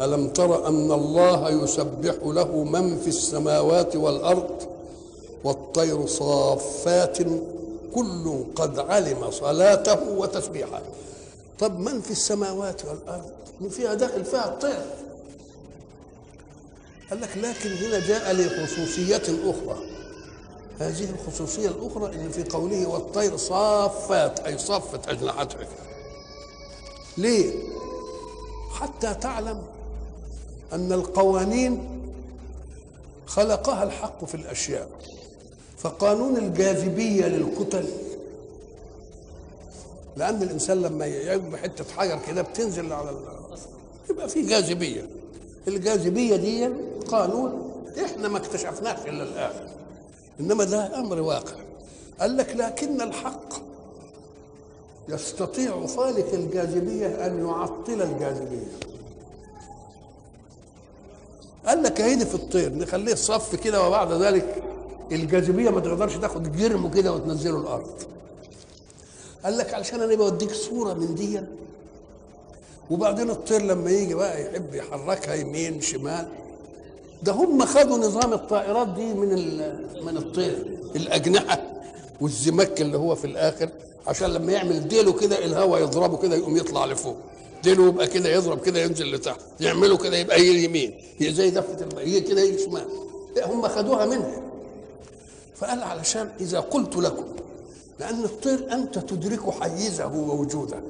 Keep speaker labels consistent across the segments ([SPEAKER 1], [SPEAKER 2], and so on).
[SPEAKER 1] ألم تر أن الله يسبح له من في السماوات والأرض والطير صافات كل قد علم صلاته وتسبيحه. طب من في السماوات والأرض؟ فيها داخل فيها الطير. قال لك لكن هنا جاء لخصوصية أخرى. هذه الخصوصية الأخرى اللي في قوله والطير صافات أي صفت أجنحتها ليه؟ حتى تعلم أن القوانين خلقها الحق في الأشياء فقانون الجاذبية للكتل لأن الإنسان لما يجيب حتة حجر كده بتنزل على. يبقى في جاذبية الجاذبية دي قانون إحنا ما اكتشفناش إلا الآن إنما ده أمر واقع قال لك لكن الحق يستطيع خالق الجاذبية أن يعطل الجاذبية قال لك هيدي في الطير نخليه صف كده وبعد ذلك الجاذبية ما تقدرش تاخد جرمه كده وتنزله الأرض. قال لك علشان أنا بوديك صورة من دي. وبعدين الطير لما يجي بقى يحب يحركها يمين شمال. ده هم خدوا نظام الطائرات دي من من الطير الأجنحة والزمك اللي هو في الآخر عشان لما يعمل ديله كده الهواء يضربه كده يقوم يطلع لفوق. ديله يبقى كده يضرب كده ينزل لتحت يعملوا كده يبقى يجي يمين زي دفة الماء يجي كده يجي شمال. هم خدوها منها. فقال علشان إذا قلت لكم لأن الطير أنت تدرك حيزه ووجوده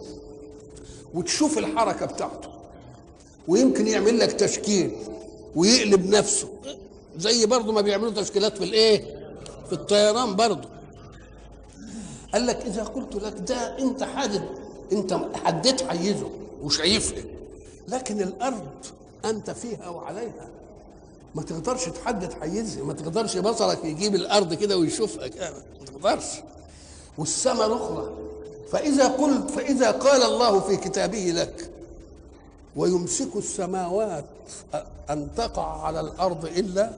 [SPEAKER 1] وتشوف الحركة بتاعته ويمكن يعمل لك تشكيل ويقلب نفسه. زي برضه ما بيعملوا تشكيلات في الإيه؟ في الطيران برضه. قال لك إذا قلت لك ده أنت حادد أنت حددت حيزه. وشايفها لكن الأرض أنت فيها وعليها. ما تقدرش تحدد حيزها ما تقدرش بصرك يجيب الأرض كده ويشوفها كده ما تقدرش. والسماء الأخرى. فإذا قلت فإذا قال الله في كتابه لك ويمسك السماوات أن تقع على الأرض إلا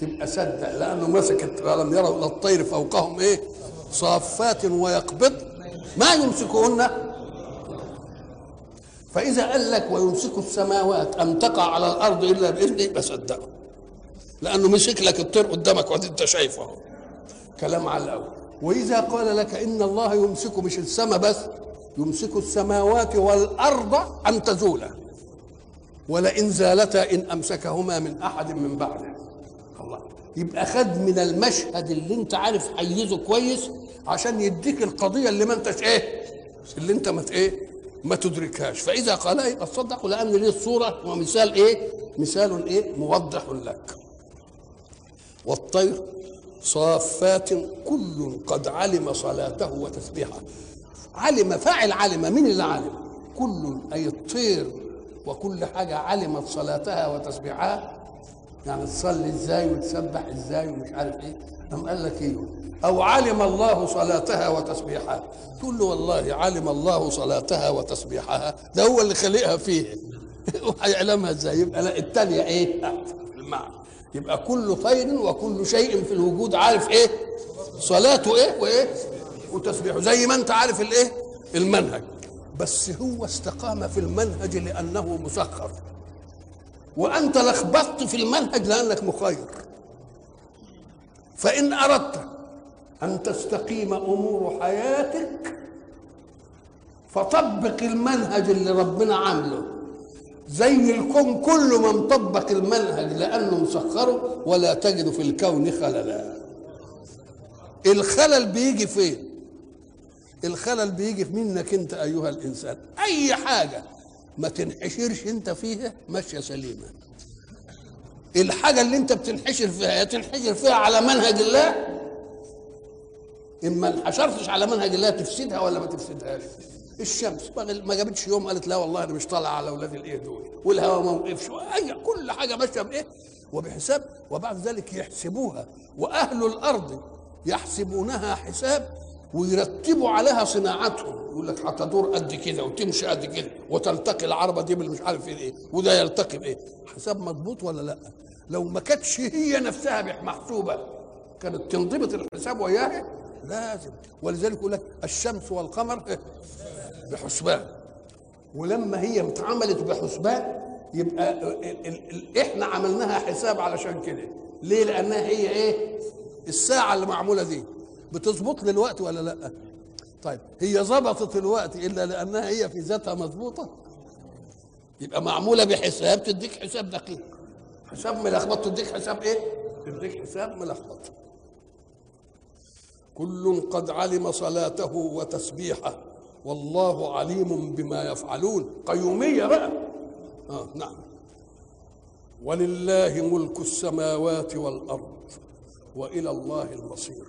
[SPEAKER 1] تبقى صدق لأنه مسكت ولم يروا إلى الطير فوقهم إيه؟ صافات ويقبض. ما يمسكهن. فإذا قال لك ويمسك السماوات أن تقع على الأرض إلا بإذنه يبقى صدقه لأنه مسك لك الطير قدامك وأنت أنت شايفه. أهو كلام على الأول. وإذا قال لك إن الله يمسك مش السماء بس يمسك السماوات والأرض أن تزولا. ولئن زالتا إن أمسكهما من أحد من بعده. الله. يبقى خد من المشهد اللي أنت عارف حيزه كويس عشان يديك القضية اللي ما أنتش إيه اللي أنت ما إيه ما تدركهاش. فإذا قالها يبقى تصدق لأن ليه الصورة ومثال إيه؟ مثال إيه؟ موضح لك. والطير صافات كل قد علم صلاته وتسبيحه. علم فاعل علم. مين اللي علم؟ كل أي الطير وكل حاجة علمت صلاتها وتسبيحها. يعني تصلي إزاي وتسبح إزاي ومش عارف إيه. قام قال لك إيه؟ أو علم الله صلاتها وتسبيحها. تقول له والله علم الله صلاتها وتسبيحها. ده هو اللي خلقها فيه. وهيعلمها إزاي؟ يبقى لا الثانية إيه؟ المعنى. يبقى كل طير وكل شيء في الوجود. عارف إيه؟ صلاته إيه؟ وإيه؟ وتسبيحه. زي ما أنت عارف الإيه؟ المنهج. بس هو استقام في المنهج لأنه مسخر. وأنت لخبطت في المنهج لأنك مخير. فإن أردت أن تستقيم أمور حياتك فطبق المنهج اللي ربنا عامله. زي الكون كله ما مطبق المنهج لأنه مسخره ولا تجد في الكون خللا. الخلل بيجي فين؟ الخلل بيجي منك أنت أيها الإنسان. أي حاجة ما تنحشرش أنت فيها ماشية سليمة. الحاجة اللي أنت بتنحشر فيها يا تنحشر فيها على منهج الله إما انحشرتش على منهج الله تفسدها ولا ما تفسدهاش. الشمس ما جابتش يوم قالت لا والله أنا مش طالعه على أولاد الإيه دول. والهواء ما وقفش. كل حاجة ماشية بإيه؟ وبحساب. وبعد ذلك يحسبوها. وأهل الأرض يحسبونها حساب ويرتبوا عليها صناعتهم. يقول لك هتدور قد كده وتمشي قد كده وتلتقي العربة دي بالمش عارف إيه. وده يلتقي بإيه؟ حساب مضبوط ولا لأ؟ لو ما كانتش هي نفسها محسوبه كانت تنضبط الحساب وياها لازم. ولذلك يقول لك الشمس والقمر؟ بحسبان. ولما هي اتعملت بحسبان يبقى إحنا عملناها حساب علشان كده. ليه؟ لأنها هي إيه؟ الساعة اللي معمولة دي. بتظبط لي الوقت ولا لأ؟ طيب هي ظبطت الوقت إلا لأنها هي في ذاتها مظبوطة؟ يبقى معمولة بحساب تديك حساب دقيق. حساب ملخبط تديك حساب إيه؟ تديك حساب ملخبط. كل قد علم صلاته وتسبيحه والله عليم بما يفعلون. قيومية بقى. آه نعم. ولله ملك السماوات والأرض وإلى الله المصير.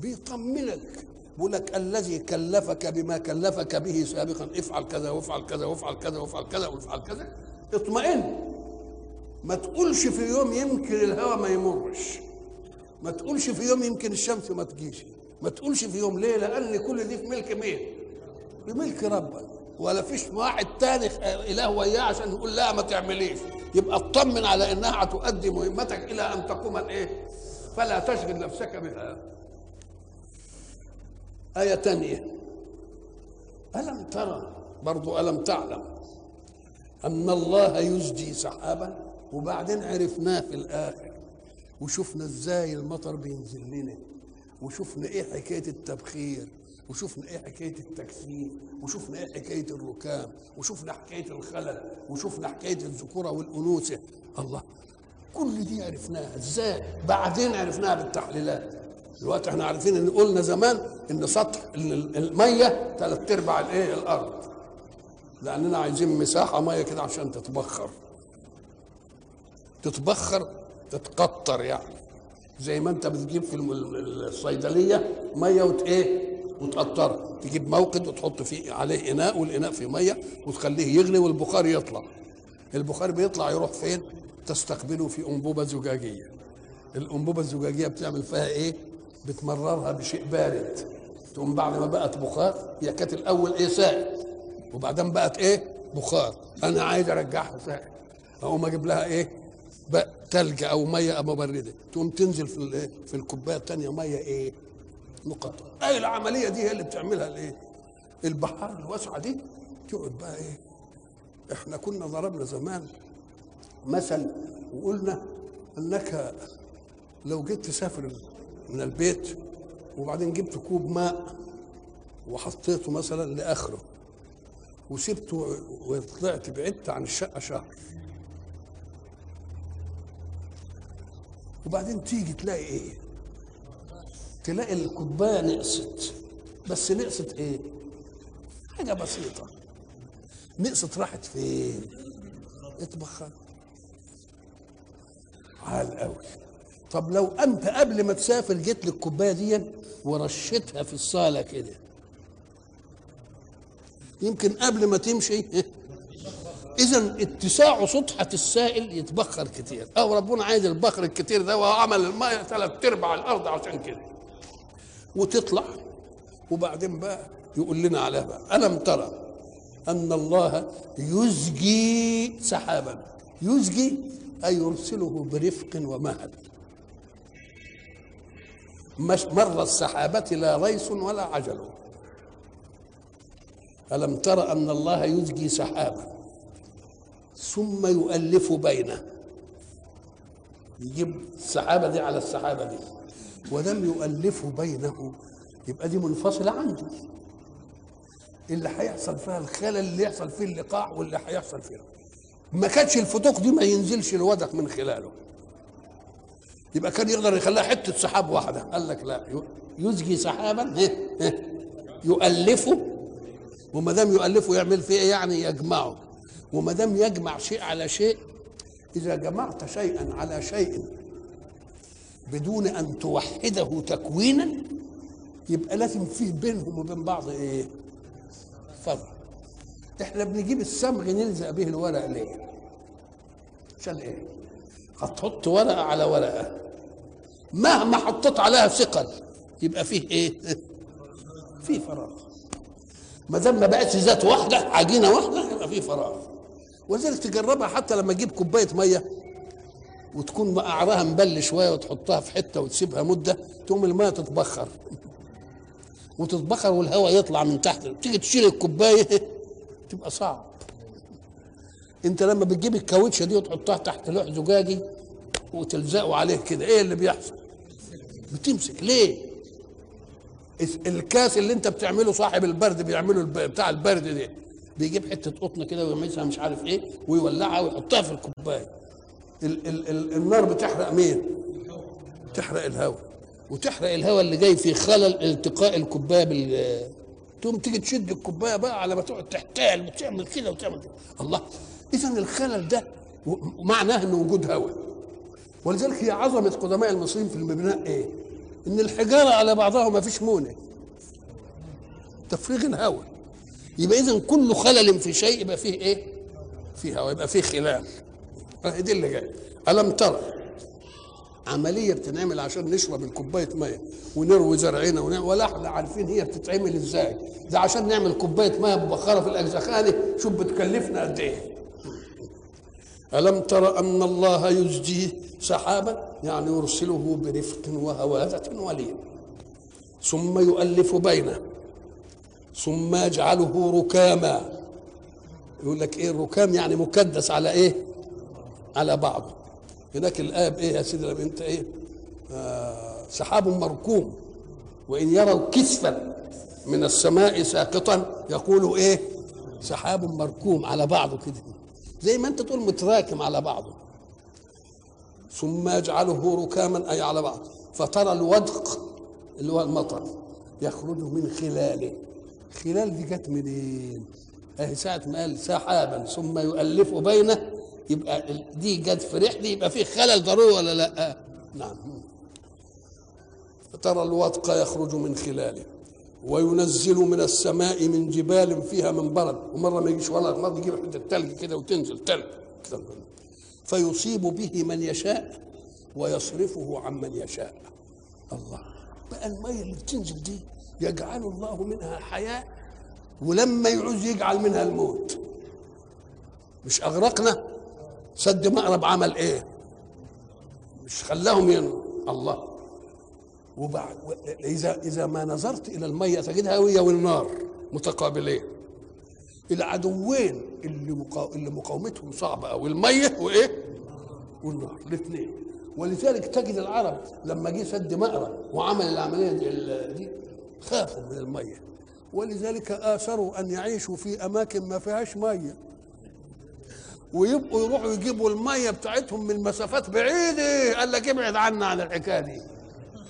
[SPEAKER 1] بيطمنك بيقول لك الذي كلفك بما كلفك به سابقا افعل كذا وافعل كذا وافعل كذا وافعل كذا وافعل كذا. اطمئن. ما تقولش في يوم يمكن الهوى ما يمرش. ما تقولش في يوم يمكن الشمس ما تجيش. ما تقولش في يوم ليه لأن كل دي في ملك مين؟ بملك ربك. ولا فيش واحد تاني إله وياه عشان يقول لا ما تعمليش. يبقى اطمن على إنها هتؤدي مهمتك إلى أن تقوم الإيه؟ فلا تشغل نفسك بها. آية تانية. ألم ترى؟ برضو ألم تعلم. أن الله يزجي سحابا وبعدين عرفناه في الآخر. وشفنا إزاي المطر بينزل لنا وشفنا إيه حكاية التبخير وشفنا إيه حكاية التكثيف وشفنا إيه حكاية الركام وشفنا حكاية الخلل وشفنا حكاية الذكورة والأنوثة. الله كل دي عرفناها. إزاي؟ بعدين عرفناها بالتحليلات. دلوقتي إحنا عارفين إن قلنا زمان إن سطح المية ثلاث أرباع الإيه؟ الأرض. لأننا عايزين مساحة مية كده عشان تتبخر. تتبخر تتقطر يعني. زي ما انت بتجيب في الصيدلية مية وت إيه وتقطرها تجيب موقد وتحط فيه عليه إناء والإناء فيه مية وتخليه يغلي والبخار يطلع. البخار بيطلع يروح فين؟ تستقبله في أنبوبة زجاجية. الأنبوبة الزجاجية بتعمل فيها إيه؟ بتمررها بشيء بارد. تقوم بعد ما بقت بخار هي كانت الأول إيه؟ سائل وبعدين بقت إيه؟ بخار. أنا عايز أرجعها سائل أقوم أجيب لها إيه؟ بقى تلج أو مية مبرده تقوم تنزل في الايه في الكوباية الثانية مية إيه؟ مقطعه أي العملية دي هي اللي بتعملها الايه البحار الواسعة دي. تقعد بقى إيه؟ إحنا كنا ضربنا زمان مثل وقلنا إنك لو جيت تسافر من البيت وبعدين جبت كوب ماء وحطيته مثلا لآخره وسبته وطلعت بعدت عن الشقة شهر وبعدين تيجي تلاقي إيه؟ تلاقي الكوباية نقصت. بس نقصت إيه؟ حاجة بسيطة. نقصت راحت فين؟ اتبخرت عال قوي طب لو أنت قبل ما تسافر جيت للكوباية دي ورشيتها في الصالة كده يمكن قبل ما تمشي اذا اتساع سطحة السائل يتبخر كتير. أو ربنا عايز البخر الكتير ده وعمل الماء ثلاث أرباع الأرض عشان كده. وتطلع وبعدين بقى يقول لنا عليها بقى ألم ترى أن الله يزجي سحابا؟ يزجي أي يرسله برفق ومهل مش مر السحابة لا ريس ولا عجل. ألم تر أن الله يزجي سحابا؟ ثم يؤلف بينه. يجيب السحابة دي على السحابة دي. ولم يؤلف بينه. يبقى دي منفصلة عنده. اللي هيحصل فيها؟ الخلل اللي يحصل فيه اللقاح واللي هيحصل فيه ما كانش الفتوق دي ما ينزلش الودق من خلاله. يبقى كان يقدر يخليها حتة سحاب واحدة. قال لك لا يزجي سحابا يؤلفه. وما دام يؤلفه يعمل فيه إيه يعني؟ يجمعه. وما دام يجمع شيء على شيء إذا جمعت شيئا على شيء بدون أن توحده تكوينا يبقى لازم فيه بينهم وبين بعض إيه؟ يحفظها إحنا بنجيب الصمغ نلزق به الورق ليه؟ عشان إيه؟ هتحط ورقة على ورقة. مهما حطيت عليها ثقل يبقى فيه إيه؟ فيه فراغ. ما دام ما بقتش ذات واحدة عجينة واحدة يبقى فيه فراغ. ولذلك تجربها حتى لما تجيب كوباية مية وتكون قعرها مبل شوية وتحطها في حتة وتسيبها مدة تقوم المية تتبخر. وتتبخر والهواء يطلع من تحت. تيجي تشيل الكوباية تبقى صعب. انت لما بتجيب الكاوتشة دي وتحطها تحت لوح زجاجي وتلزقه عليه كده إيه اللي بيحصل؟ بتمسك. ليه؟ الكاس اللي انت بتعمله صاحب البرد بيعمله بتاع البرد ده. بيجيب حتة قطن كده ويعملها مش عارف إيه ويولعها ويحطها في الكوباية. ال ال ال النار بتحرق مين؟ تحرق الهواء. وتحرق الهواء اللي جاي في خلل التقاء الكوباية بال تقوم تيجي تشد الكوباية بقى على ما تقعد تحتال وتعمل كده وتعمل كده. الله. اذا الخلل ده معناه انه وجود هواء. ولذلك هي عظمة قدماء المصريين في البناء إيه؟ إن الحجارة على بعضها ما فيش مونة. تفريغ الهواء. يبقى اذا كل خلل في شيء يبقى فيه إيه؟ فيه هواء يبقى فيه خلال آه دي اللي جاي ألم ترى عملية بتنعمل عشان نشرب الكوباية مية ونروي زرعنا ولا إحنا عارفين هي بتتعمل إزاي. ده عشان نعمل كوباية مية مبخره في الاجزخانه شوف بتكلفنا قد إيه. ألم تر أن الله يزجي سحابا؟ يعني يرسله برفق وهوازة ولين ثم يؤلف بينه. ثم يجعله ركاما. يقول لك إيه الركام يعني مكدس على إيه؟ على بعضه هناك الآية إيه يا سيدي؟ لما أنت إيه؟ آه سحاب مركوم وإن يروا كسفا من السماء ساقطا يقولوا إيه؟ سحاب مركوم على بعضه كده. زي ما أنت تقول متراكم على بعضه. ثم يجعله ركاما أي على بعض فترى الودق اللي هو المطر يخرج من خلاله. خلال دي جت منين؟ اهي ساعة ما قال سحابا ثم يؤلف بينه يبقى دي جت في دي يبقى في خلل ضروري ولا لا؟ نعم فترى الودق يخرج من خلاله وينزل من السماء من جبال فيها من برد ومرة ما يجيش ولا مرة يجيب حتة تلج كده وتنزل تلج. فيصيب به من يشاء ويصرفه عن من يشاء الله بقى المية اللي بتنزل دي يجعل الله منها حياة ولما يعوز يجعل منها الموت. مش أغرقنا؟ سد مأرب عمل إيه؟ مش خلاهم ين... الله. وبعد إذا إذا ما نظرت إلى المية تجدها هي والنار متقابلين. العدوين اللي. اللي مقاومتهم صعبة قوي المية وإيه؟ والنار الاثنين. ولذلك تجد العرب لما جه سد مأرب وعمل العملية دي, ال- دي خافوا من المية. ولذلك آثروا أن يعيشوا في أماكن ما فيهاش مية. ويبقوا يروحوا يجيبوا المية بتاعتهم من مسافات بعيدة. قال لك ابعد عنا عن الحكاية دي.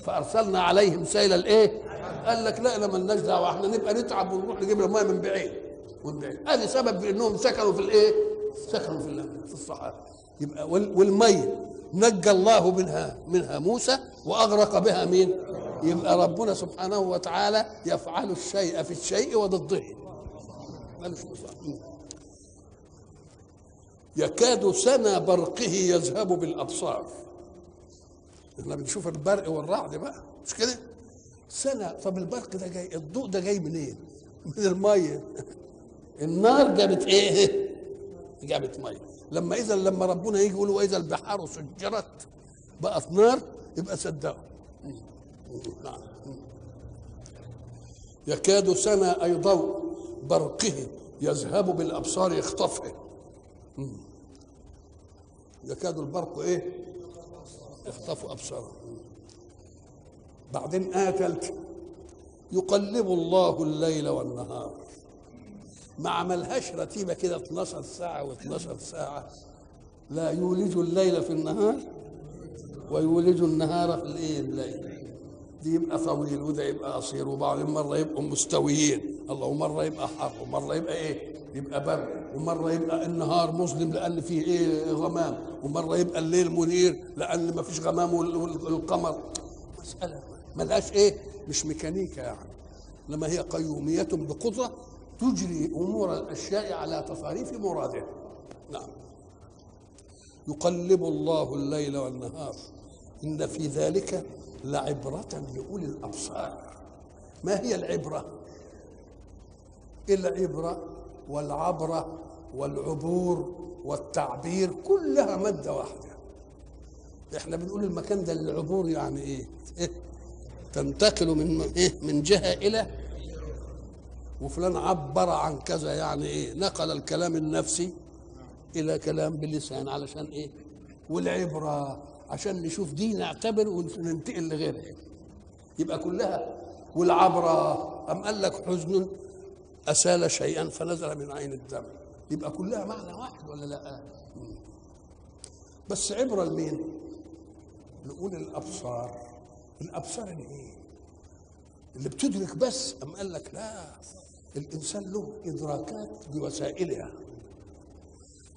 [SPEAKER 1] فأرسلنا عليهم سيل الإيه؟ قال لك لا لا مالناش دعوة. إحنا نبقى نتعب ونروح نجيب المية من بعيد. من بعيد. هذا سبب في إنهم سكنوا في الإيه؟ سكنوا في في الصحراء. يبقى وال- والمية نجى الله منها منها موسى وأغرق بها مين؟ يبقى ربنا سبحانه وتعالى يفعل الشيء في الشيء وضده. يكاد سنا برقه يذهب بالأبصار. إحنا بنشوف البرق والرعد بقى مش كده؟ سنة طب البرق ده جاي الضوء ده جاي منين؟ من المية. النار جابت إيه؟ جابت مية. لما إذا لما ربنا يجي يقول وإذا البحار سجرت بقت نار يبقى صدقوا. نعم. يكاد سنا اي ضوء برقه يذهب بالأبصار يخطفه. يكاد البرق إيه؟ يخطفوا ابصارهم بعدين آية ثالثة. يقلب الله الليل والنهار. ما عملهاش رتيبة كده 12 ساعة و12 ساعة. لا يولج الليل في النهار ويولج النهار في الليل. دي يبقى طويل وده يبقى قصير وبعدين مرة يبقوا مستويين. الله ومرة يبقى حر ومرة يبقى إيه؟ يبقى برد ومرة يبقى النهار مظلم لأن فيه إيه؟ غمام ومرة يبقى الليل منير لأن ما فيش غمام وال- وال- والقمر. مسألة ملهاش إيه؟ مش ميكانيكا يعني. لما هي قيومية بقدرة تجري أمور الأشياء على تصاريف مرادها. نعم. يقلب الله الليل والنهار. إن في ذلك لعبرة لأولي الأبصار ما هي العبرة؟ العبرة والعبرة والعبور والتعبير كلها مادة واحدة إحنا بنقول المكان ده العبور يعني إيه؟ إيه؟ تنتقل من إيه؟ من جهة إلى وفلان عبر عن كذا يعني إيه؟ نقل الكلام النفسي إلى كلام باللسان علشان إيه؟ والعبرة عشان نشوف دي نعتبر وننتقل لغيرها. يبقى كلها والعبرة أم قال لك حزن أسال شيئا فنزل من عين الدم. يبقى كلها معنى واحد ولا لأ؟ بس عبرة لمين؟ لأولي الأبصار. الأبصار اللي إيه؟ اللي بتدرك بس أم قال لك لا. الإنسان له إدراكات بوسائلها.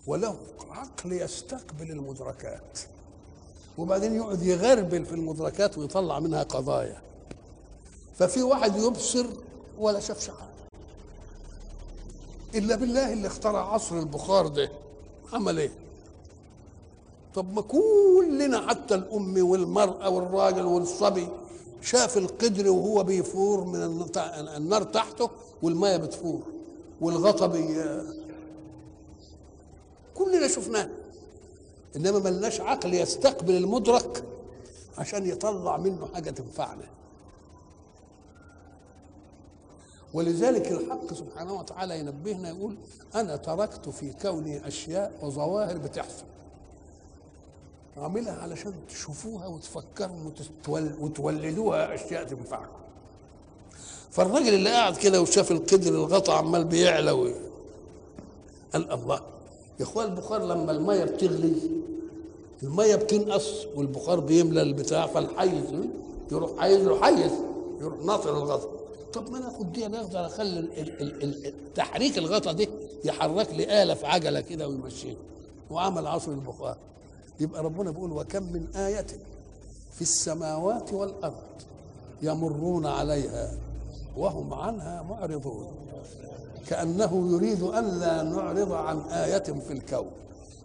[SPEAKER 1] وله عقل يستقبل المدركات. وبعدين يقعد يغربل في المدركات ويطلع منها قضايا. ففي واحد يبصر ولا شافش حاجة إلا بالله اللي اخترع عصر البخار ده. عمل إيه؟ طب ما كلنا حتى الأم والمرأة والراجل والصبي شاف القدر وهو بيفور من النار تحته والمية بتفور والغطا كلنا شفناه. إنما ملناش عقل يستقبل المدرك عشان يطلع منه حاجة تنفعنا ولذلك الحق سبحانه وتعالى ينبهنا يقول أنا تركت في كوني أشياء وظواهر بتحصل عاملها علشان تشوفوها وتفكروا وتولدوها أشياء تنفعكم فالراجل اللي قاعد كده وشاف القدر الغطا عمال بيعلى. قال الله يا إخوان البخار لما المية بتغلي الميه بتنقص والبخار بيملى البتاع فالحيز يروح حيز له حيز يروح ناطر الغطا. طب ما ناخد دي نقدر اخلي تحريك الغطا دي يحرك لي آلة في عجلة كده ويمشيها وعمل عصر البخار. يبقى ربنا بيقول وكم من آية في السماوات والأرض يمرون عليها وهم عنها معرضون. كأنه يريد أن لا نعرض عن آية في الكون.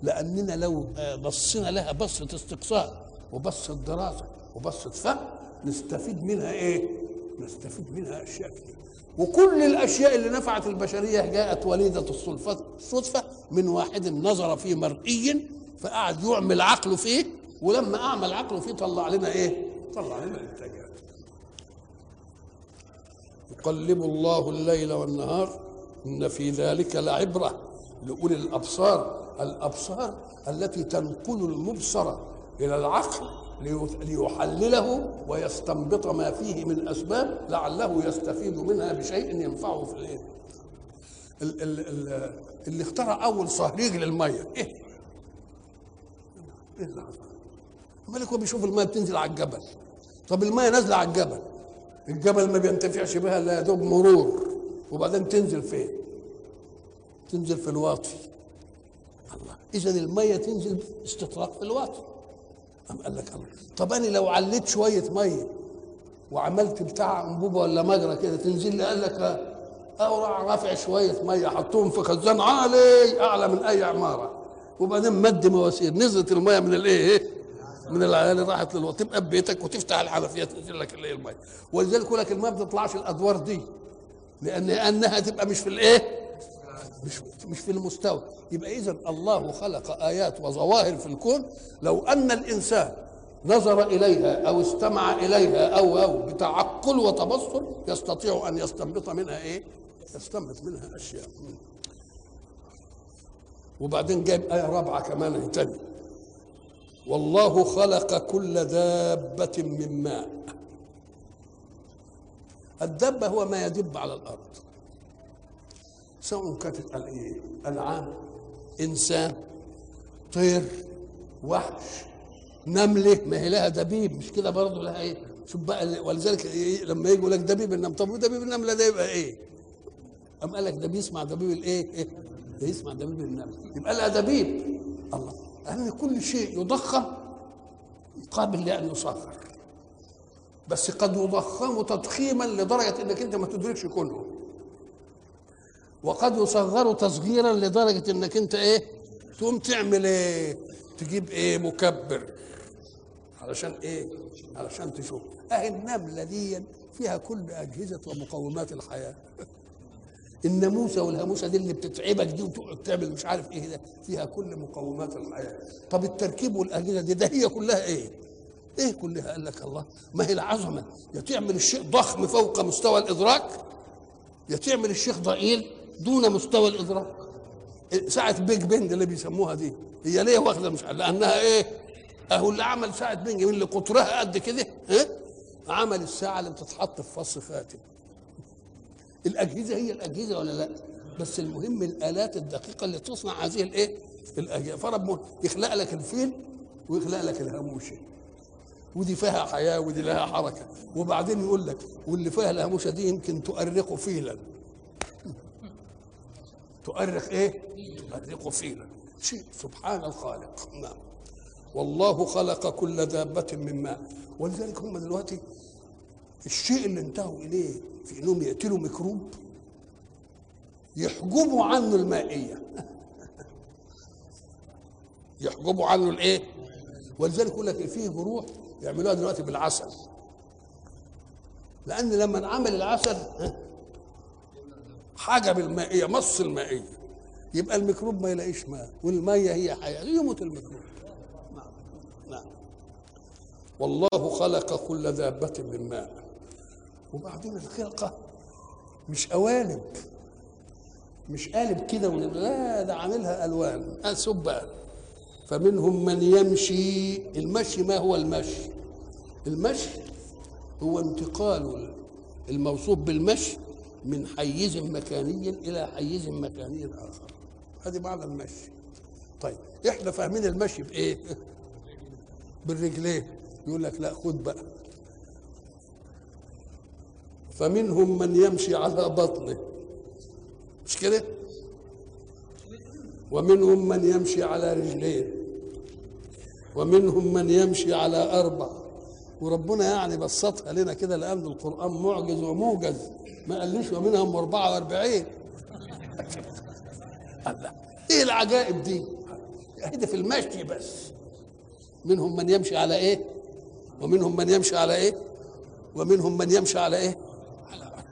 [SPEAKER 1] لأننا لو بصينا لها بصة استقصاء وبصة دراسة وبصة فهم نستفيد منها إيه؟ نستفيد منها أشياء كثير وكل الأشياء اللي نفعت البشرية جاءت وليدة الصدفة من واحد نظر في مرئي فقعد يعمل عقله فيه ولما أعمل عقله فيه طلع لنا إيه؟ طلع لنا إنتاجات يقلب الله الليل والنهار إن في ذلك لعبرة لأولي الأبصار الأبصار التي تنقل المبصر إلى العقل ليحلله ويستنبط ما فيه من أسباب لعله يستفيد منها بشيء ينفعه في الإيه؟ اللي اخترع أول صهريج للمية إيه؟ إيه؟ مالك هو بيشوف المية بتنزل على الجبل طب المية نازلة على الجبل الجبل ما بينتفعش بها الا يا دوب مرور وبعدين تنزل فين؟ تنزل في الواطي الله إذا المية تنزل استطراق في الواطي أم قال لك الله طب أنا لو عليت شوية مية وعملت بتاع انبوبه ولا مجرى كده تنزل لي قال لك أو راح رافع شوية مية حطوهم في خزان عالي أعلى من أي عمارة. وبعدين مد مواسير. نزلت المية من الإيه؟ إيه من العيال راحت للوقت. تبقى ببيتك وتفتح الحنفية تنزل لك الإيه المية. ولذلك يقول لك المية ما بتطلعش الأدوار دي لأن أنها تبقى مش في الإيه؟ مش مش في المستوى. يبقى اذا الله خلق آيات وظواهر في الكون. لو أن الإنسان نظر إليها أو استمع إليها أو أو بتعقل وتبصر يستطيع أن يستنبط منها إيه؟ يستنبط منها أشياء. وبعدين جايب آية رابعة كمان تاني. والله خلق كل دابة من ماء. الدابة هو ما يدب على الأرض. سواء كانت الايه انعام إنسان طير وحش نمله ما هي لها دبيب مش كده برضه لها إيه شوف بقى ولذلك إيه لما يقول لك دبيب النمل طب دبيب النمله ده يبقى إيه؟ أم قال لك ده بيسمع دبيب الايه؟ إيه؟ ده يسمع دبيب النمل يبقى لها دبيب الله لأن كل شيء يضخم قابل لأن يصغر بس قد يضخم تضخيما لدرجة إنك أنت ما تدركش كله وقد يصغر تصغيرا لدرجة إنك أنت إيه؟ تقوم تعمل إيه؟ تجيب إيه؟ مكبر. علشان إيه؟ علشان تشوف. أهي النملة دي فيها كل أجهزة ومقومات الحياة. الناموسه والهاموسة دي اللي بتتعبك دي وتقعد تعمل مش عارف إيه ده فيها كل مقومات الحياة. طب التركيب والأجهزة دي ده هي كلها إيه؟ إيه كلها؟ قال لك الله. ما هي العظمة. يا تعمل الشيء ضخم فوق مستوى الإدراك يا تعمل الشيء ضئيل. دون مستوى الإدراك. ساعة بيج بنج اللي بيسموها دي هي ليه واخدة مش لأنها إيه؟ أهو اللي عمل ساعة بنج من اللي قطرها قد كده ها؟ عمل الساعة اللي بتتحط في فص خاتم. الأجهزة هي الأجهزة ولا لا؟ بس المهم الآلات الدقيقة اللي تصنع هذه الإيه؟ الأجهزة. فرب يخلق لك الفيل ويخلق لك الهاموشة. ودي فيها حياة ودي لها حركة. وبعدين يقول لك واللي فيها الهاموشة دي يمكن تؤرق فيلا. تؤرق إيه؟ تؤرق فيلا شيء. سبحان الخالق. نعم. والله خلق كل دابة من ماء. ولذلك هم دلوقتي الشيء اللي انتهوا إليه في إنهم يقتلوا ميكروب يحجبوا عنه المائية. يحجبوا عنه الإيه؟ ولذلك يقول لك فيه جروح يعملوها دلوقتي بالعسل. لأن لما انعمل العسل حجب المائيه مص المائية. يبقى الميكروب ما يلاقيش ماء والمية هي حياة يموت الميكروب. نعم نعم. والله خلق كل دابة من ماء. وبعدين الخلقة مش قوالب مش قالب كده لا ده عاملها ألوان سبان فمنهم من يمشي المشي ما هو المشي؟ المشي هو انتقال الموصوف بالمشي من حيز مكاني إلى حيز مكاني آخر هذه معنى المشي. طيب إحنا فاهمين المشي بإيه؟ بالرجلين. يقول لك لا خد بقى. فمنهم من يمشي على بطنه. مش كده؟ ومنهم من يمشي على رجلين. ومنهم من يمشي على أربع وربنا يعني بسطها لنا كده لأن القرآن معجز وموجز. ما قاليش ومنهم 44 الله. إيه العجائب دي؟ هيدا في المشي بس؟ منهم من يمشي على إيه؟ ومنهم من يمشي على إيه؟ ومنهم من يمشي على إيه؟ على أربع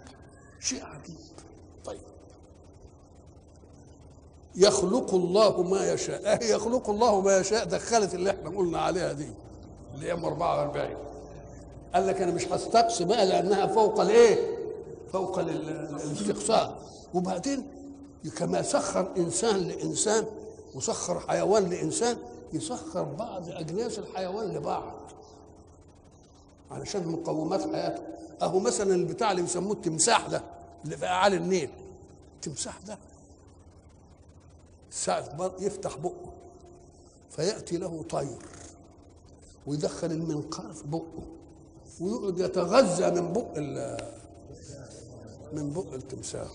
[SPEAKER 1] شيء عجيب. طيب. يخلق الله ما يشاء. يخلق الله ما يشاء. دخلت اللي إحنا قلنا عليها دي. اللي هي 44 قال لك أنا مش هستقصي بقى لأنها فوق الإيه؟ فوق الاستقصاء. وبعدين كما سخر إنسان لإنسان وسخر حيوان لإنسان يسخر بعض أجناس الحيوان لبعض. علشان مقومات حياته. أهو مثلا البتاع اللي بيسموه التمساح ده اللي في اعالي النيل. التمساح ده ساعة يفتح بقه فيأتي له طير ويدخل المنقار في بقه. ويقعد يتغذى من بق من بق التمساح.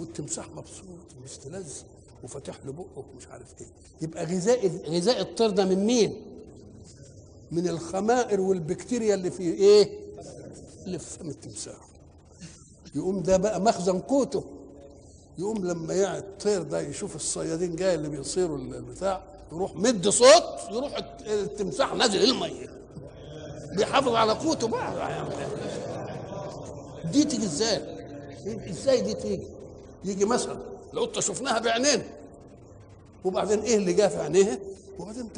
[SPEAKER 1] والتمساح مبسوط ومستلذ وفاتح له بقه ومش عارف إيه. يبقى غذاء غذاء الطير ده من مين؟ من الخمائر والبكتيريا اللي في إيه؟ اللي في فم التمساح. يقوم ده بقى مخزن قوته. يقوم لما يعني الطير ده يشوف الصيادين جاي اللي بيصيروا البتاع يروح مد صوت يروح التمساح نازل المية. بيحافظ على قوته بقى دي تيجي إزاي؟ إزاي دي تيجي؟ يجي مثلا القطه شفناها بعينين وبعدين إيه اللي جاء في عينيها؟ وبعدين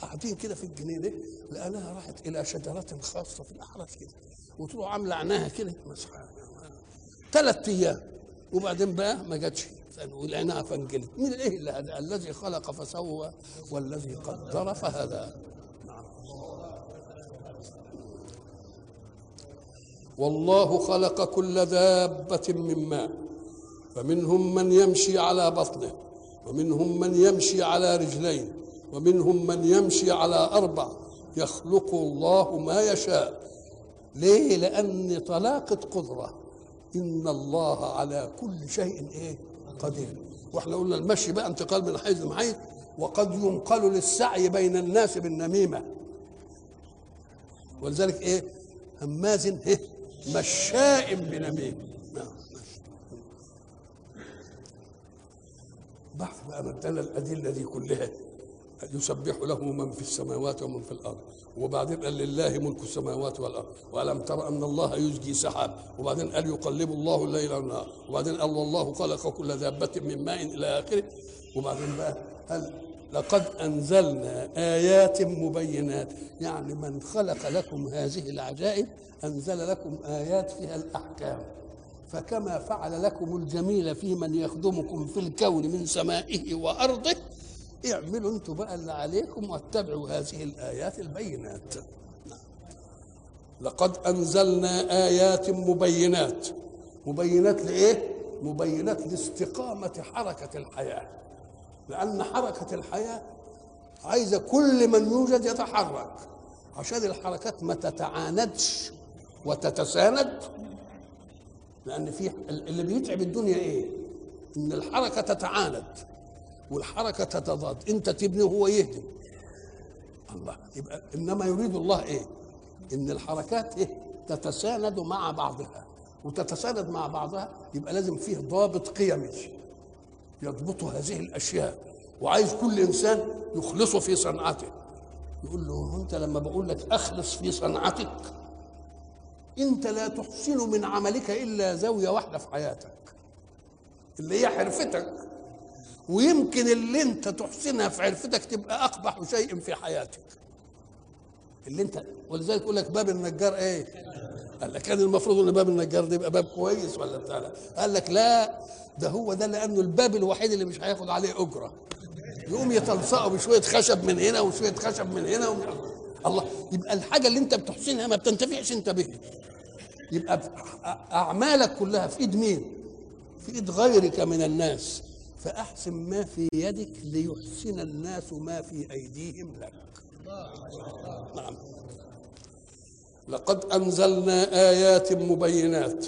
[SPEAKER 1] قاعدين كده في الجنينه لقيناها راحت إلى شجرة خاصة في الاحراف كده وتروح عاملة عيناها كده ثلاث أيام وبعدين بقى ما جاتش ولقيناها فانجلت مين إيه الذي خلق فسوى والذي قدر فهدى والله خلق كل دابة من ماء. فمنهم من يمشي على بطنه ومنهم من يمشي على رجلين ومنهم من يمشي على أربع. يخلق الله ما يشاء. ليه؟ لأن طلاقة قدرة إن الله على كل شيء إيه؟ قدير. وإحنا قلنا المشي بقى انتقال من حيز لحيز وقد ينقل للسعي بين الناس بالنميمة. ولذلك إيه؟ هماز إيه مشاء بنميم بعد بقى ادانا الأدلة دي كلها. يسبح له من في السماوات ومن في الأرض. وبعدين قال لله ملك السماوات والأرض. وألم تر أن الله يزجي سحاب. وبعدين قال يقلب الله الليل والنهار. وبعدين قال والله خلق كل دابة من ماء إلى آخره. وبعدين بقى قال لقد أنزلنا آيات مبينات. يعني من خلق لكم هذه العجائب أنزل لكم آيات فيها الأحكام. فكما فعل لكم الجميل في من يخدمكم في الكون من سمائه وأرضه اعملوا أنتم بقى اللي عليكم واتبعوا هذه الآيات البينات. لقد أنزلنا آيات مبينات. مبينات لإيه؟ مبينات لاستقامة حركة الحياة. لأن حركة الحياة عايزة كل من يوجد يتحرك. عشان الحركات ما تتعاندش وتتساند. لأن في اللي بيتعب الدنيا إيه؟ إن الحركة تتعاند والحركة تتضاد. أنت تبني وهو يهدم. الله يبقى إنما يريد الله إيه؟ إن الحركات إيه؟ تتساند مع بعضها. وتتساند مع بعضها يبقى لازم فيه ضابط قيمي. يضبط هذه الأشياء وعايز كل إنسان يخلصه في صنعته. يقول له أنت لما بقول لك أخلص في صنعتك أنت لا تحسن من عملك إلا زاوية واحدة في حياتك اللي هي حرفتك. ويمكن اللي أنت تحسنها في عرفتك تبقى أقبح شيء في حياتك. اللي أنت ولذلك يقول لك باب النجار إيه؟ قال لك كان المفروض إن باب النجار ده يبقى باب كويس ولا بتاع. قال لك لا ده هو ده لأنه الباب الوحيد اللي مش هياخد عليه أجرة. يقوم يتلصقه بشوية خشب من هنا وشوية خشب من هنا ومن الله يبقى الحاجة اللي أنت بتحسنها ما بتنتفعش أنت بها يبقى أعمالك كلها في إيد مين؟ في إيد غيرك من الناس. فأحسن ما في يدك ليحسن الناس ما في أيديهم لك. نعم. لقد أنزلنا آيات مبينات.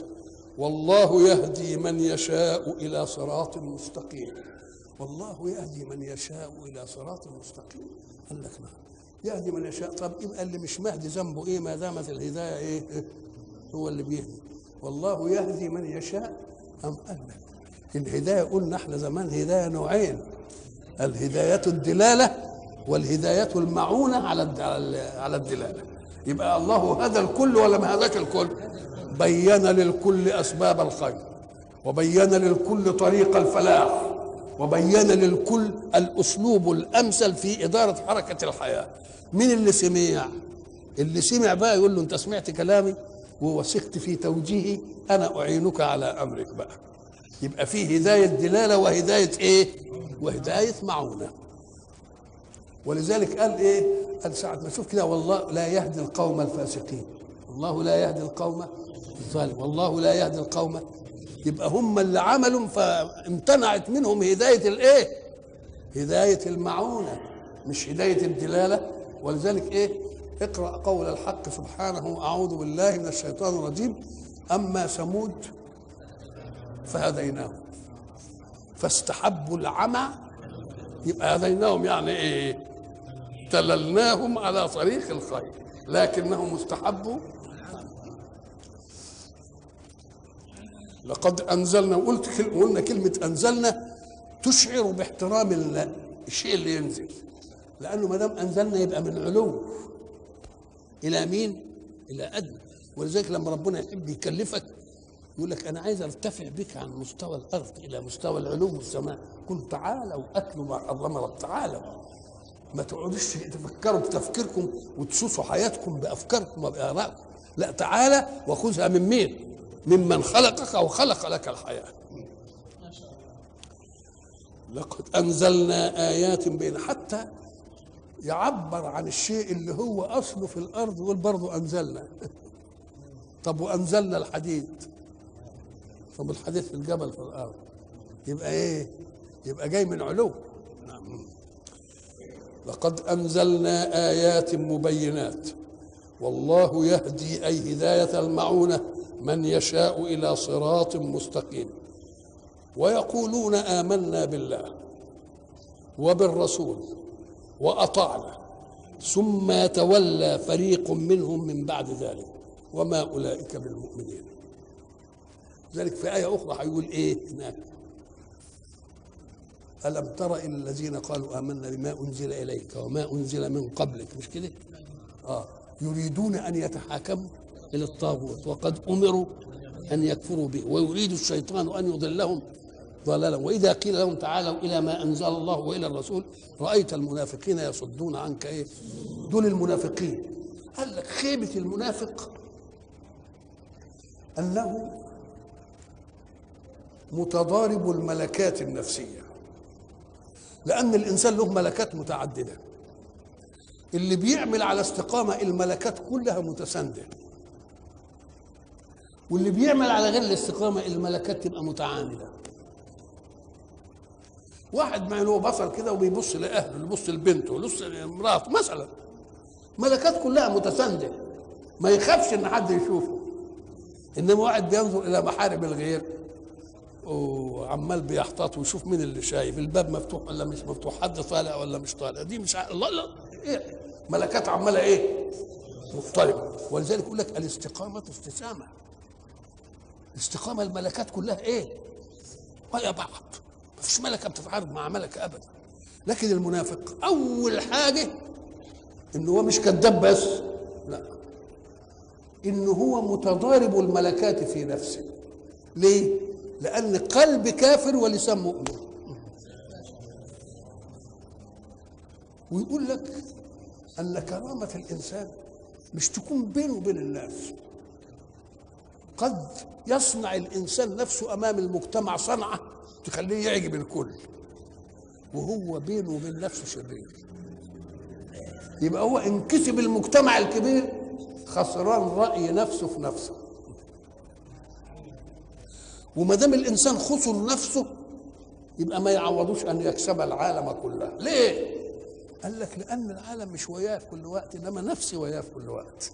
[SPEAKER 1] والله يهدي من يشاء إلى صراط مستقيم. والله يهدي من يشاء إلى صراط مستقيم. قال لك نعم يهدي من يشاء. طب يبقى اللي مش مهدي ذنبه إيه؟ ما دامت الهداية إيه؟ هو اللي بيهدي. والله يهدي من يشاء. أم قال لك الهداية قلنا إحنا زمان هداية نوعين. الهداية الدلالة والهداية المعونة على على الدلالة. يبقى الله هدى الكل ولا ما هداش الكل؟ بين للكل أسباب الخير وبين للكل طريق الفلاح وبين للكل الأسلوب الأمثل في إدارة حركة الحياة. مين اللي سمع؟ اللي سمع بقى يقول له أنت سمعت كلامي ووثقت في توجيهي أنا أعينك على أمرك بقى. يبقى في هداية دلالة وهداية إيه؟ وهداية معونة. ولذلك قال إيه؟ قال ساعة ما أشوف كده والله لا يهدي القوم الفاسقين. الله لا يهدي القوم الظالم والله لا يهدي القوم. يبقى هم اللي عملوا فامتنعت منهم هداية الإيه؟ هداية المعونة مش هداية الدلالة. ولذلك إيه؟ اقرأ قول الحق سبحانه أعوذ بالله من الشيطان الرجيم. أما ثمود فهديناهم. فاستحبوا العمى يبقى هديناهم يعني إيه؟ دللناهم على طريق الخير لكنهم استحبوا. لقد أنزلنا وقلت قلنا كلمة أنزلنا تشعر باحترام الشيء اللي ينزل لأنه ما دام أنزلنا يبقى من علو إلى مين؟ إلى أدنى. ولذلك لما ربنا يحب يكلفك يقول لك أنا عايز أرتفع بك عن مستوى الأرض إلى مستوى العلو والسماء. قل تعالوا اتلوا ما حرم رب تعالوا. ما تقعدوش تفكروا بتفكيركم وتسوسوا حياتكم بأفكاركم وبآرائكم. لا تعالى وخذها من مين؟ ممن خلقك أو خلق لك الحياة. لقد أنزلنا آيات بين حتى يعبر عن الشيء اللي هو أصله في الأرض يقول برضه أنزلنا. طب وأنزلنا الحديد. طب الحديد في الجبل في الأرض. يبقى إيه؟ يبقى جاي من علو. نعم. لقد أنزلنا آيات مبينات. والله يهدي أي هداية المعونة من يشاء إلى صراط مستقيم. ويقولون آمنا بالله وبالرسول وأطعنا ثم تولى فريق منهم من بعد ذلك. وما أولئك بالمؤمنين. ذلك في آية أخرى هيقول إيه هناك؟ ألم تر إلى الذين قالوا آمنا بما أنزل إليك وما أنزل من قبلك؟ مش كده؟ آه. يريدون أن يتحاكموا إلى الطاغوت وقد أمروا أن يكفروا به ويريد الشيطان أن يضلهم ضلالا. وإذا قيل لهم تعالوا إلى ما أنزل الله وإلى الرسول رأيت المنافقين يصدون عنك إيه؟ دول المنافقين. قال لك خيبة المنافق أنه متضارب الملكات النفسية. لأن الإنسان له ملكات متعددة. اللي بيعمل على استقامة الملكات كلها متساندة. واللي بيعمل على غير الاستقامة الملكات تبقى متعامدة واحد ما له بصر كده وبيبص لأهله يبص لبنته يبص لمراته مثلا. ملكات كلها متساندة. ما يخافش إن حد يشوفه. إنما واحد بينظر إلى محارم الغير. وعمال بيحتاط ويشوف مين اللي شايف الباب مفتوح ولا مش مفتوح حد طالع ولا مش طالع. دي مش ع... لا لا إيه؟ ملكات عمالة إيه؟ مضطربة. ولذلك يقول لك الاستقامة استسامه الاستقامه الملكات كلها إيه؟ ويا بعض. ما فيش ملكة بتتعارض مع ملكة ابدا. لكن المنافق أول حاجة إنه هو مش كذاب بس لا. إنه هو متضارب الملكات في نفسه. ليه؟ لأن قلب كافر ولسان مؤمن. ويقول لك أن كرامة الإنسان مش تكون بينه وبين الناس. قد يصنع الإنسان نفسه أمام المجتمع صنعة تخليه يعجب الكل. وهو بينه وبين نفسه شرير. يبقى هو إن كسب المجتمع الكبير خسران رأي نفسه في نفسه. وما دام الإنسان خسر نفسه يبقى ما يعوضوش أن يكسب العالم كله. ليه؟ قال لك لأن العالم مش وياه في كل وقت إنما نفسي وياه في كل وقت.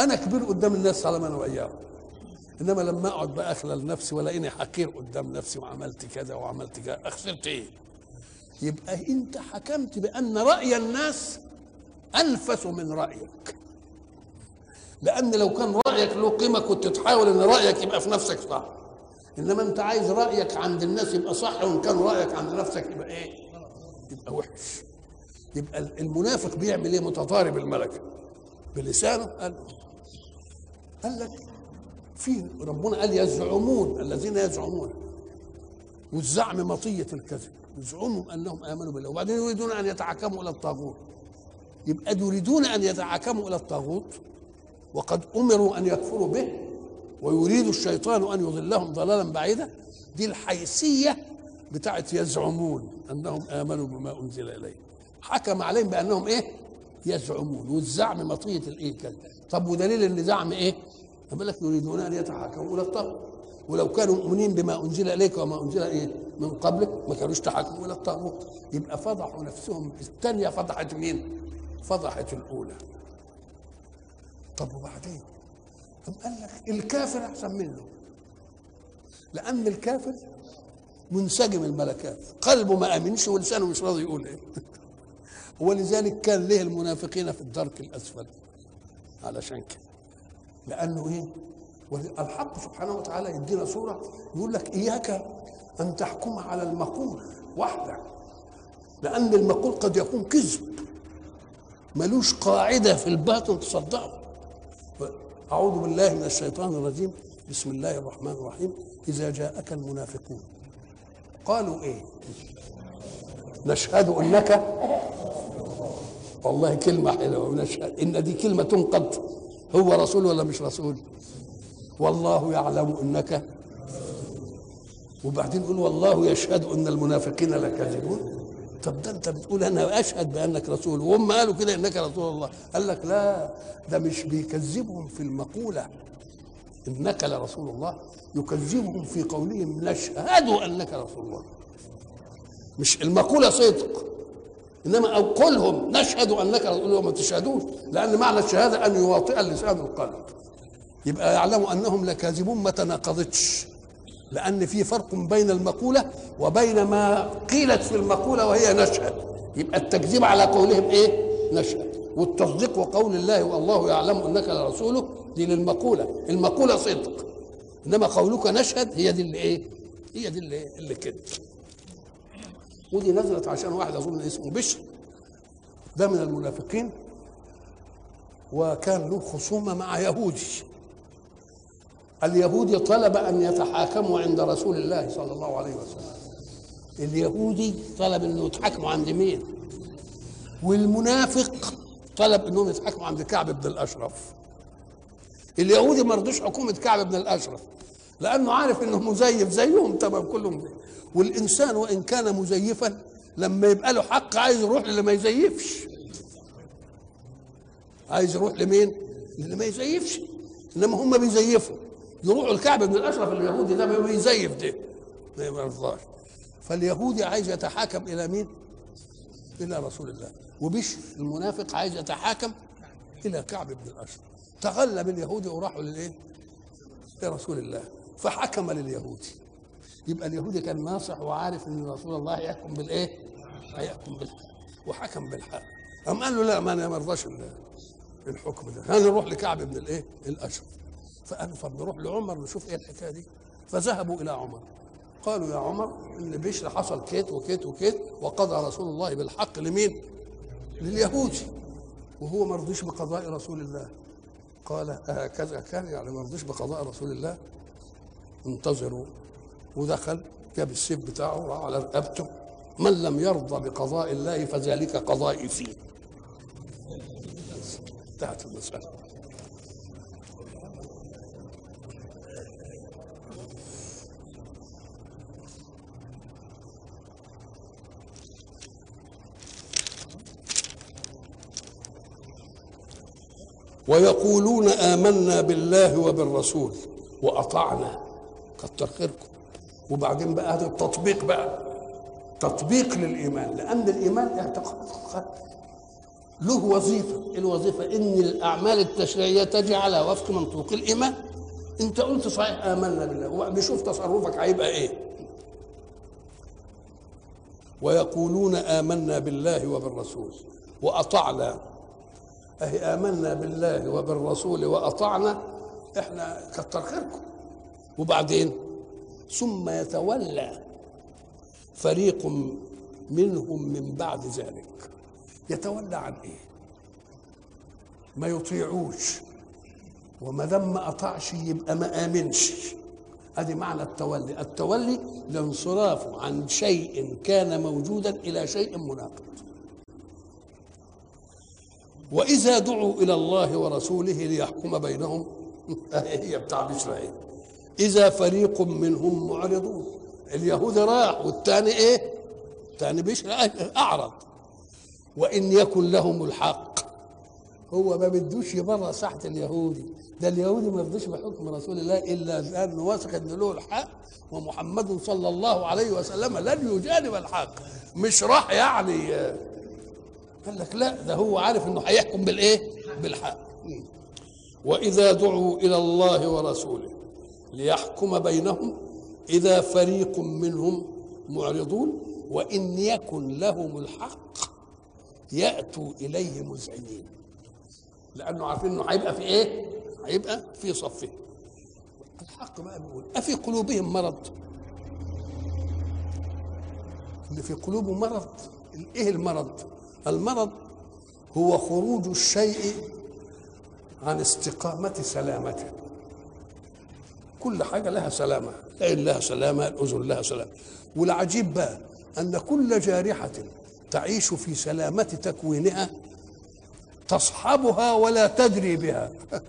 [SPEAKER 1] أنا كبير قدام الناس على ما أنا وياهم إنما لما أقعد بقى اخلل نفسي ولاقيني حقير قدام نفسي وعملت كذا وعملت كذا خسرت إيه؟ يبقى أنت حكمت بأن رأي الناس أنفس من رأيك. لأن لو كان رأيك له قيمة كنت تحاول إن رأيك يبقى في نفسك صح. إنما أنت عايز رأيك عند الناس يبقى صح وإن كان رأيك عند نفسك يبقى إيه؟ يبقى وحش. يبقى المنافق بيعمل إيه؟ متضارب الملكة. بلسانه قال قال لك في ربنا قال يزعمون الذين يزعمون. والزعم مطية الكذب. يزعموا أنهم آمنوا بالله. وبعدين يريدون أن يتحكموا إلى الطاغوت. يبقى يريدون أن يتحكموا إلى الطاغوت. وقد أمروا أن يكفروا به ويريد الشيطان أن يضلهم ضلالا بعيدا. دي الحيثية بتاعت يزعمون أنهم آمنوا بما أنزل اليه حكم عليهم بأنهم إيه؟ يزعمون. والزعم مطية الايه كده طب ودليل إن زعم إيه؟ يقول لك يريدون أن يتحكموا إلى الطاغوت. ولو كانوا مؤمنين بما أنزل إليك وما أنزل إيه؟ من قبلك ما كانوش تحكموا إلى الطاغوت. يبقى فضحوا نفسهم. الثانية فضحت مين؟ فضحت الأولى. طب وبعدين؟ طب قال لك الكافر أحسن منه. لأن الكافر منسجم الملكات. قلبه ما آمنش ولسانه مش راضي يقول إيه. ولذلك كان ليه المنافقين في الدرك الأسفل؟ علشان كده. لأنه إيه؟ الحق سبحانه وتعالى يدينا صورة يقول لك إياك أن تحكم على المقول وحده لأن المقول قد يكون كذب. ملوش قاعدة في الباطن تصدقه. أعوذ بالله من الشيطان الرجيم. بسم الله الرحمن الرحيم. إذا جاءك المنافقون. قالوا إيه؟ نشهد أنك والله كلمة حلوة. ونشهد إن دي كلمة تنقض هو رسول ولا مش رسول؟ والله يعلم أنك. وبعدين يقول والله يشهد أن المنافقين لكاذبون. طب ده انت بتقول أنا اشهد بانك رسول وهم قالوا كده انك رسول الله. قال لك لا ده مش بيكذبهم في المقولة انك لرسول الله يكذبهم في قولهم نشهد انك رسول الله. مش المقولة صدق انما أو قولهم نشهد انك رسول الله ما تشهدوش لأن معنى الشهادة أن يواطئ اللسان القلب. يبقى يعلموا أنهم لكاذبون ما تناقضتش. لأن في فرق بين المقولة وبين ما قيلت في المقولة وهي نشهد يبقى التكذيب على قولهم إيه؟ نشهد والتصديق وقول الله والله يعلم أنك لرسوله دي للمقولة. المقولة صدق. إنما قولك نشهد هي دي اللي إيه؟ هي دي اللي اللي كده. ودي نزلت عشان واحد أظن اسمه بشر. ده من المنافقين. وكان له خصومة مع يهودي. اليهودي طلب أن يتحاكموا عند رسول الله صلى الله عليه وسلم. اليهودي طلب إنه يتحاكموا عند مين؟ والمنافق طلب إنهم يتحاكموا عند كعب بن الأشرف. اليهودي ما رضوش حكومة كعب بن الأشرف لأنه عارف إنه مزيف زيهم تمام كلهم. زي. والإنسان وإن كان مزيفا لما يبقى له حق عايز يروح للي ما يزيفش. عايز يروح لمين؟ اللي ما يزيفش. إنما هم بيزيفوا. يروحوا الكعب بن الأشرف اليهودي ده بيزيف ده ما يرضاش. فاليهودي عايز يتحاكم إلى مين؟ إلى رسول الله. وبشر المنافق عايز يتحاكم إلى كعب بن الأشرف. تغلب اليهودي وراحوا للإيه؟ لرسول الله. فحكم لليهودي. يبقى اليهودي كان ناصح وعارف إن رسول الله هيحكم بالإيه؟ هيحكم بالحق. وحكم بالحق. قام قال له لا ما أنا ما أرضاش الحكم ده. أنا نروح لكعب بن الإيه؟ الأشرف. فقالوا طب نروح لعمر نشوف إيه الحكاية دي. فذهبوا إلى عمر. قالوا يا عمر إن بشر حصل كيت وكيت وكيت وقضى رسول الله بالحق لمين؟ لليهودي وهو ما رضيش بقضاء رسول الله. قال هكذا كان يعني ما رضيش بقضاء رسول الله. انتظروا. ودخل جاب السيف بتاعه على رقبته. من لم يرضى بقضاء الله فذلك قضائي فيه انتهت المسألة. ويقولون آمنا بالله وبالرسول وأطعنا. كتر خيركم وبعدين بقى هذا التطبيق بقى. تطبيق للإيمان. لأن الإيمان اعتقاد. له وظيفة. الوظيفة إن الأعمال التشريعية تجي على وفق منطوق الإيمان. أنت قلت صحيح. آمنا بالله. وبيشوف تصرفك هيبقى إيه؟ ويقولون آمنا بالله وبالرسول. وأطعنا. أهي آمنا بالله وبالرسول وأطعنا إحنا كتر خيركم. وبعدين؟ ثم يتولى فريق منهم من بعد ذلك. يتولى عن إيه؟ ما يطيعوش. وما دام ما أطاعش يبقى ما آمنش. ادي معنى التولي. التولي الانصراف عن شيء كان موجودا إلى شيء مناقض. وإذا دعوا إلى الله ورسوله ليحكم بينهم. هي بتاع بشرى إذا فريق منهم معرضون. اليهود راح والثاني إيه؟ الثاني بشرى أعرض. وإن يكن لهم الحق. هو ما بدوش يبرأ ساحة اليهودي ده اليهودي ما يرضيش بحكم رسول الله إلا لأنه واثق ان له الحق. ومحمد صلى الله عليه وسلم لن يجانب الحق. مش راح يعني. قال لك لا ده هو عارف إنه هيحكم بالإيه؟ بالحق. وإذا دعوا إلى الله ورسوله ليحكم بينهم إذا فريق منهم معرضون وإن يكن لهم الحق يأتوا إليه مذعنين. لأنه عارفين إنه هيبقى في إيه؟ هيبقى في صفه. الحق بقى بيقول أفي قلوبهم مرض؟ اللي في قلوبه مرض إيه المرض؟ المرض هو خروج الشيء عن استقامة سلامته. كل حاجة لها سلامة العين لها سلامة الأذن لها سلامة. والعجيب بقى أن كل جارحة تعيش في سلامة تكوينها تصحبها ولا تدري بها.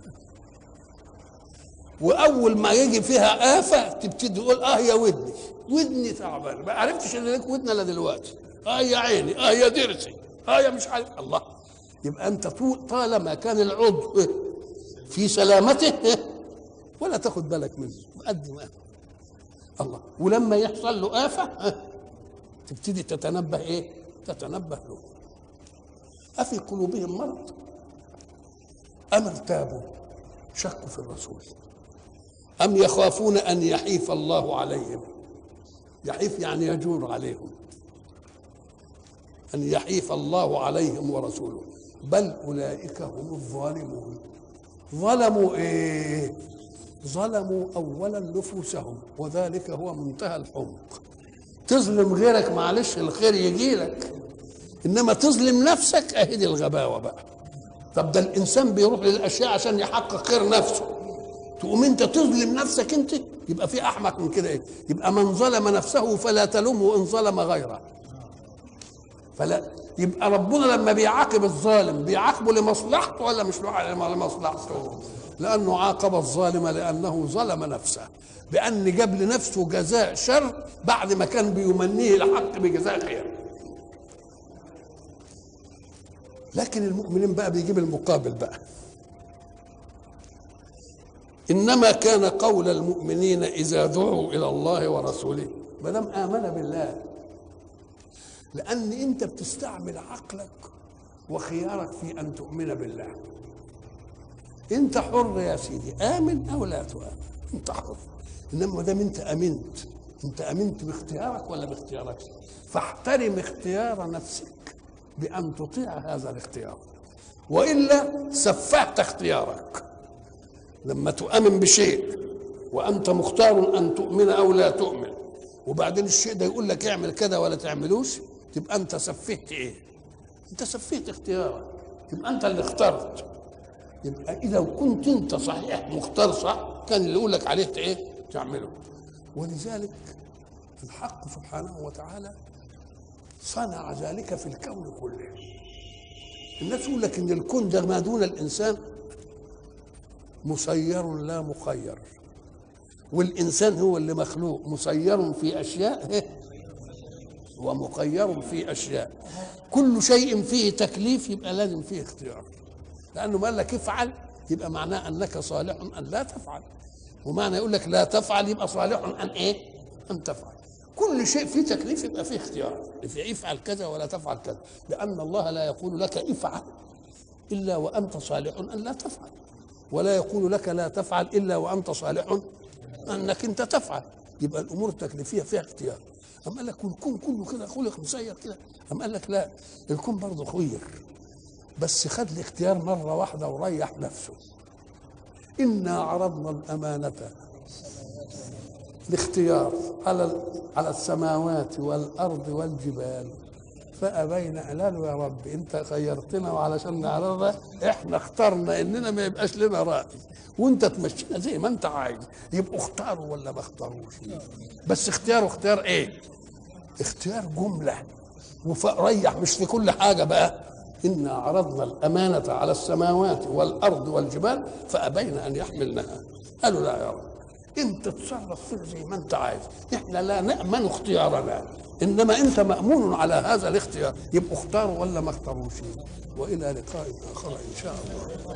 [SPEAKER 1] وأول ما يجي فيها آفة تبتدي تقول آه يا ودني. ودني تعبان. ما عرفتش إن لك ودن إلا دلوقتي. آه يا عيني آه يا ضرسي. يا مش عارف الله. يبقى أنت طالما كان العضو في سلامته ولا تاخد بالك منه. قد ما الله. ولما يحصل له آفة تبتدي تتنبه إيه؟ تتنبه له. أفي قلوبهم مرض؟ أم ارتابوا؟ شكوا في الرسول. أم يخافون أن يحيف الله عليهم؟ يحيف يعني يجور عليهم. أن يحيف الله عليهم ورسوله. بل أولئك هم الظالمون. ظلموا إيه؟ ظلموا اولا نفوسهم وذلك هو منتهى الحمق. تظلم غيرك معلش الخير يجي لك. إنما تظلم نفسك اهي دي الغباوة بقى. طب ده الإنسان بيروح للأشياء عشان يحقق خير نفسه. تقوم أنت تظلم نفسك أنت يبقى في أحمق من كده إيه؟ يبقى من ظلم نفسه فلا تلومه إن ظلم غيره. فلا يبقى ربنا لما بيعاقب الظالم بيعاقبه لمصلحته ولا مش لمصلحته؟ لأنه عاقب الظالم لأنه ظلم نفسه. بأن جاب لنفسه جزاء شر بعد ما كان بيمنيه الحق بجزاء خير. لكن المؤمنين بقى بيجيب المقابل بقى. إنما كان قول المؤمنين إذا دعوا إلى الله ورسوله ما دام آمن بالله لأن أنت بتستعمل عقلك وخيارك في أن تؤمن بالله. أنت حر يا سيدي. آمن أو لا تؤمن. أنت حر. إنما ما دام أنت آمنت أنت آمنت باختيارك ولا باختيارك؟ فاحترم اختيار نفسك بأن تطيع هذا الاختيار. وإلا سفهت اختيارك. لما تؤمن بشيء وأنت مختار أن تؤمن أو لا تؤمن وبعدين الشيء ده يقول لك اعمل كذا ولا تعملوش تبقى انت سفهت إيه أنت سفهت اختيارك. يبقى أنت اللي اخترت. يبقى إذا كنت أنت صحيح مختار صح كان اللي يقول لك عليه إيه؟ تعمله. ولذلك الحق سبحانه وتعالى صنع ذلك في الكون كله. الناس يقول لك إن الكون ده ما دون الإنسان مسير لا مخير. والإنسان هو اللي مخلوق مسير في أشياء ومخير في أشياء. كل شيء فيه تكليف يبقى لازم فيه اختيار. لأنه ما قال لك افعل يبقى معناه أنك صالح أن لا تفعل. ومعنى يقول لك لا تفعل يبقى صالح أن إيه؟ أن تفعل. كل شيء فيه تكليف يبقى فيه اختيار. افعل كذا ولا تفعل كذا. لأن الله لا يقول لك افعل إلا وأنت صالح أن لا تفعل. ولا يقول لك لا تفعل إلا وأنت صالح أنك أنت تفعل. يبقى الأمور التكليفية فيها اختيار. أم قال لك الكون كله كده خلق مسير كده. أم قال لك لا الكون برضه خير بس خد الاختيار مرة واحدة وريح نفسه. إنا عرضنا الأمانة الاختيار على على السماوات والأرض والجبال. فأبين قالوا يا رب أنت خيرتنا وعلشان نعرضها إحنا اخترنا إننا ما يبقاش لنا رأي. وأنت تمشينا زي ما أنت عايز. يبقوا اختاروا ولا ما اختاروش. بس اختياره اختيار إيه؟ اختيار جملة. وريح مش في كل حاجة بقى. إنا عرضنا الأمانة على السماوات والأرض والجبال فأبين أن يحملنها قالوا لا يا رب. أنت تصرف فيه زي ما أنت عايز. إحنا لا نأمن اختيارنا. إنما أنت مأمون على هذا الاختيار. يبقوا اختاروا ولا ما اختاروش وإلى لقاء آخر إن شاء الله.